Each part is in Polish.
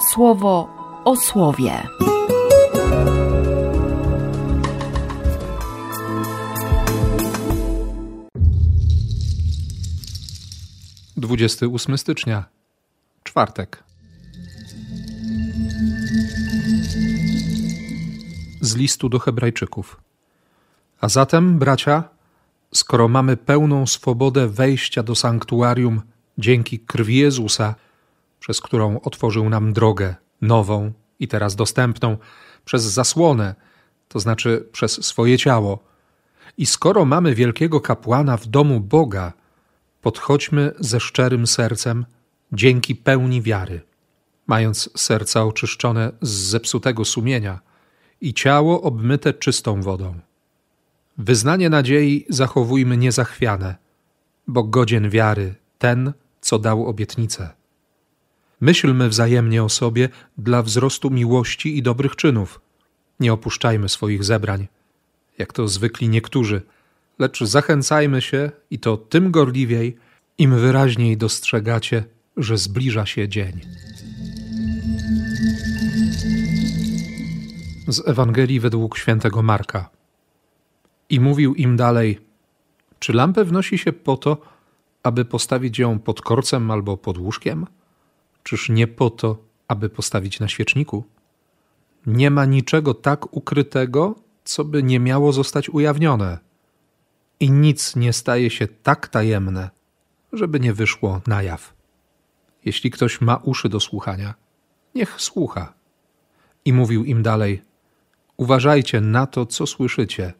słowo o słowie. Dwudziesty ósmy stycznia, czwartek. Z listu do Hebrajczyków. A zatem, bracia, skoro mamy pełną swobodę wejścia do sanktuarium dzięki krwi Jezusa, przez którą otworzył nam drogę nową i teraz dostępną przez zasłonę, to znaczy przez swoje ciało. I skoro mamy wielkiego kapłana w domu Boga, podchodźmy ze szczerym sercem dzięki pełni wiary, mając serca oczyszczone z zepsutego sumienia i ciało obmyte czystą wodą. Wyznanie nadziei zachowujmy niezachwiane, bo godzien wiary ten, co dał obietnicę. Myślmy wzajemnie o sobie dla wzrostu miłości i dobrych czynów. Nie opuszczajmy swoich zebrań, jak to zwykli niektórzy, lecz zachęcajmy się i to tym gorliwiej, im wyraźniej dostrzegacie, że zbliża się dzień. Z Ewangelii według świętego Marka. I mówił im dalej: Czy lampę wnosi się po to, aby postawić ją pod korcem albo pod łóżkiem? Czyż nie po to, aby postawić na świeczniku? Nie ma niczego tak ukrytego, co by nie miało zostać ujawnione. I nic nie staje się tak tajemne, żeby nie wyszło na jaw. Jeśli ktoś ma uszy do słuchania, niech słucha. I mówił im dalej: Uważajcie na to, co słyszycie.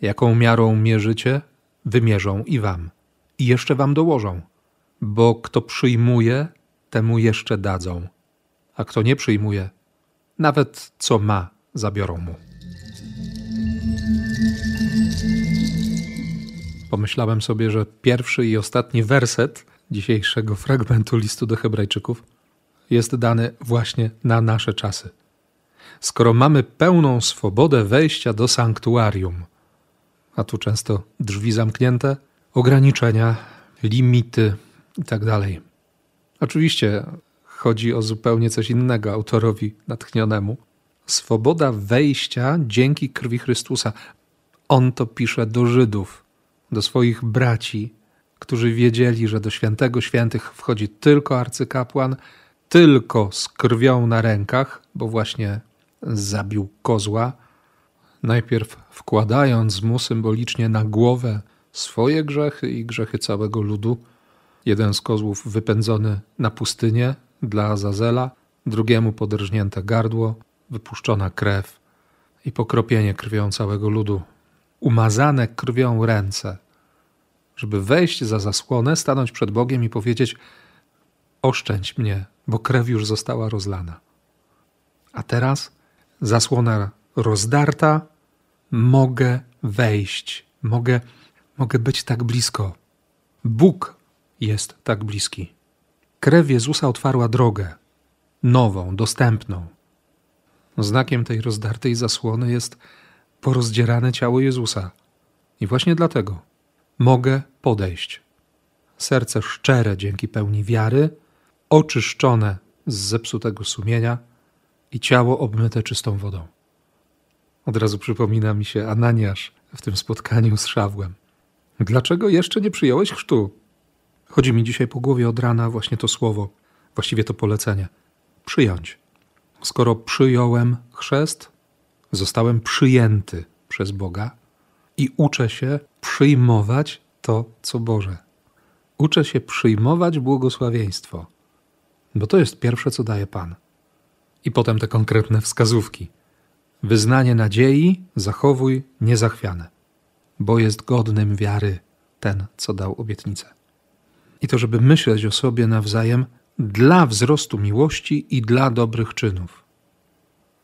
Jaką miarą mierzycie, wymierzą i wam, i jeszcze wam dołożą. Bo kto przyjmuje, temu jeszcze dadzą, a kto nie przyjmuje, nawet co ma, zabiorą mu. Pomyślałem sobie, że pierwszy i ostatni werset dzisiejszego fragmentu listu do Hebrajczyków jest dany właśnie na nasze czasy. Skoro mamy pełną swobodę wejścia do sanktuarium, a tu często drzwi zamknięte, ograniczenia, limity itd. Oczywiście chodzi o zupełnie coś innego autorowi natchnionemu. Swoboda wejścia dzięki krwi Chrystusa. On to pisze do Żydów, do swoich braci, którzy wiedzieli, że do świętego świętych wchodzi tylko arcykapłan, tylko z krwią na rękach, bo właśnie zabił kozła, najpierw wkładając mu symbolicznie na głowę swoje grzechy i grzechy całego ludu, Jeden z kozłów wypędzony na pustynię dla Azazela, drugiemu podrżnięte gardło, wypuszczona krew i pokropienie krwią całego ludu, umazane krwią ręce, żeby wejść za zasłonę, stanąć przed Bogiem i powiedzieć: Oszczędź mnie, bo krew już została rozlana. A teraz zasłona rozdarta, mogę wejść, mogę, mogę być tak blisko. Bóg jest tak bliski. Krew Jezusa otwarła drogę, nową, dostępną. Znakiem tej rozdartej zasłony jest porozdzierane ciało Jezusa. I właśnie dlatego mogę podejść. Serce szczere dzięki pełni wiary, oczyszczone z zepsutego sumienia i ciało obmyte czystą wodą. Od razu przypomina mi się Ananiasz w tym spotkaniu z Szawłem. Dlaczego jeszcze nie przyjąłeś chrztu? Chodzi mi dzisiaj po głowie od rana właśnie to słowo, właściwie to polecenie. Przyjąć. Skoro przyjąłem chrzest, zostałem przyjęty przez Boga i uczę się przyjmować to, co Boże. Uczę się przyjmować błogosławieństwo, bo to jest pierwsze, co daje Pan. I potem te konkretne wskazówki. Wyznanie nadziei zachowuj niezachwiane, bo jest godnym wiary ten, co dał obietnicę i to, żeby myśleć o sobie nawzajem dla wzrostu miłości i dla dobrych czynów.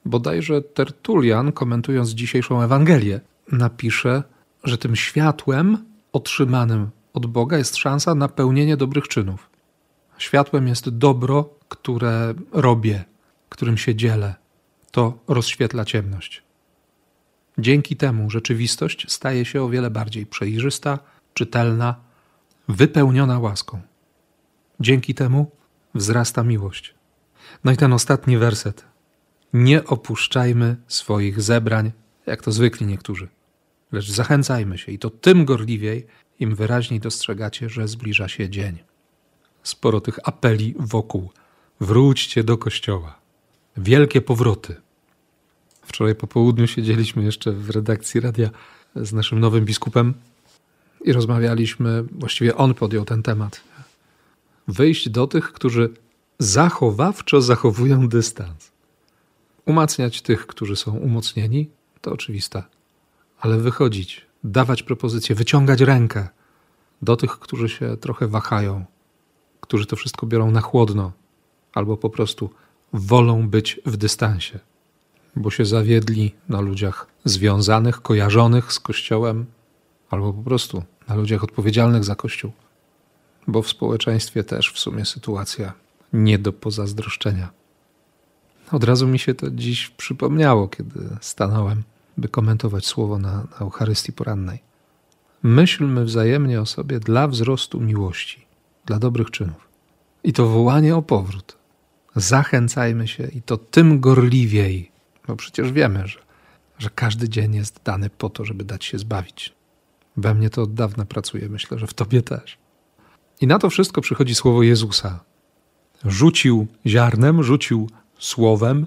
Bodajże Tertulian, komentując dzisiejszą Ewangelię, napisze, że tym światłem otrzymanym od Boga jest szansa na pełnienie dobrych czynów. Światłem jest dobro, które robię, którym się dzielę. To rozświetla ciemność. Dzięki temu rzeczywistość staje się o wiele bardziej przejrzysta, czytelna, wypełniona łaską. Dzięki temu wzrasta miłość. No i ten ostatni werset. Nie opuszczajmy swoich zebrań, jak to zwykli niektórzy, lecz zachęcajmy się i to tym gorliwiej, im wyraźniej dostrzegacie, że zbliża się dzień. Sporo tych apeli wokół. Wróćcie do kościoła. Wielkie powroty. Wczoraj po południu siedzieliśmy jeszcze w redakcji radia z naszym nowym biskupem i rozmawialiśmy, właściwie on podjął ten temat. Wyjść do tych, którzy zachowawczo zachowują dystans. Umacniać tych, którzy są umocnieni, to oczywiste, ale wychodzić, dawać propozycje, wyciągać rękę do tych, którzy się trochę wahają, którzy to wszystko biorą na chłodno, albo po prostu wolą być w dystansie, bo się zawiedli na ludziach związanych, kojarzonych z Kościołem, albo po prostu na ludziach odpowiedzialnych za Kościół, bo w społeczeństwie też w sumie sytuacja nie do pozazdroszczenia. Od razu mi się to dziś przypomniało, kiedy stanąłem, by komentować słowo na, na Eucharystii porannej. Myślmy wzajemnie o sobie dla wzrostu miłości, dla dobrych czynów. I to wołanie o powrót. Zachęcajmy się i to tym gorliwiej, bo przecież wiemy, że, że każdy dzień jest dany po to, żeby dać się zbawić. We mnie to od dawna pracuje, myślę, że w tobie też. I na to wszystko przychodzi słowo Jezusa. Rzucił ziarnem, rzucił słowem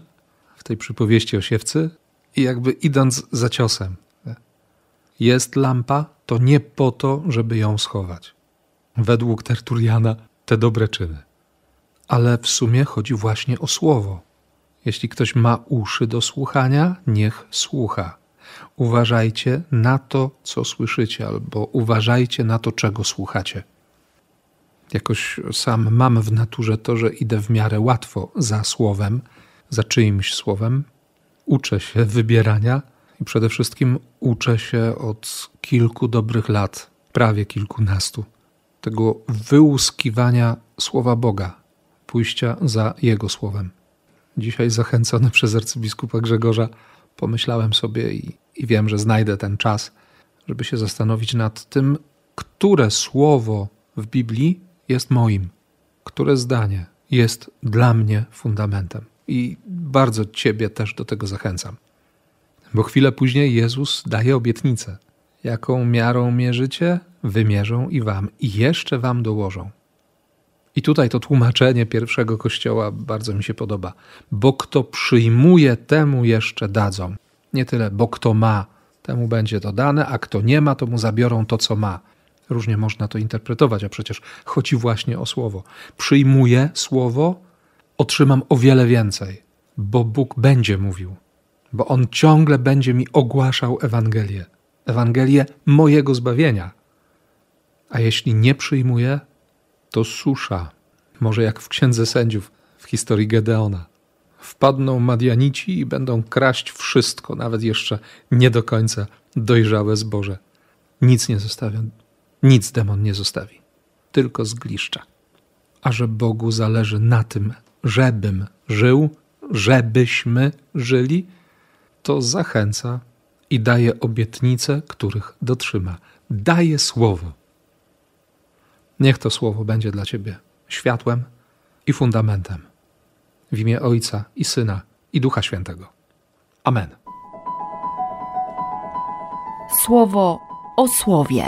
w tej przypowieści o siewcy i jakby idąc za ciosem. Jest lampa, to nie po to, żeby ją schować. Według Tertuliana te dobre czyny. Ale w sumie chodzi właśnie o słowo. Jeśli ktoś ma uszy do słuchania, niech słucha. Uważajcie na to, co słyszycie, albo uważajcie na to, czego słuchacie. Jakoś sam mam w naturze to, że idę w miarę łatwo za słowem, za czyimś słowem. Uczę się wybierania i przede wszystkim uczę się od kilku dobrych lat, prawie kilkunastu, tego wyłuskiwania słowa Boga, pójścia za Jego słowem. Dzisiaj zachęcony przez arcybiskupa Grzegorza pomyślałem sobie i, i wiem, że znajdę ten czas, żeby się zastanowić nad tym, które słowo w Biblii jest moim, które zdanie jest dla mnie fundamentem. I bardzo Ciebie też do tego zachęcam. Bo chwilę później Jezus daje obietnicę. Jaką miarą mierzycie, wymierzą i wam, i jeszcze wam dołożą. I tutaj to tłumaczenie pierwszego kościoła bardzo mi się podoba. Bo kto przyjmuje, temu jeszcze dadzą. Nie tyle, bo kto ma, temu będzie to dane, a kto nie ma, to mu zabiorą to, co ma. Różnie można to interpretować, a przecież chodzi właśnie o słowo. Przyjmuję słowo, otrzymam o wiele więcej, bo Bóg będzie mówił, bo On ciągle będzie mi ogłaszał Ewangelię. Ewangelię mojego zbawienia. A jeśli nie przyjmuję, to susza, może jak w Księdze Sędziów w historii Gedeona. Wpadną Madianici i będą kraść wszystko, nawet jeszcze nie do końca dojrzałe zboże. Nic nie zostawią, nic demon nie zostawi, tylko zgliszcza. A że Bogu zależy na tym, żebym żył, żebyśmy żyli, to zachęca i daje obietnice, których dotrzyma. Daje słowo. Niech to słowo będzie dla Ciebie światłem i fundamentem. W imię Ojca i Syna i Ducha Świętego. Amen. Słowo o słowie.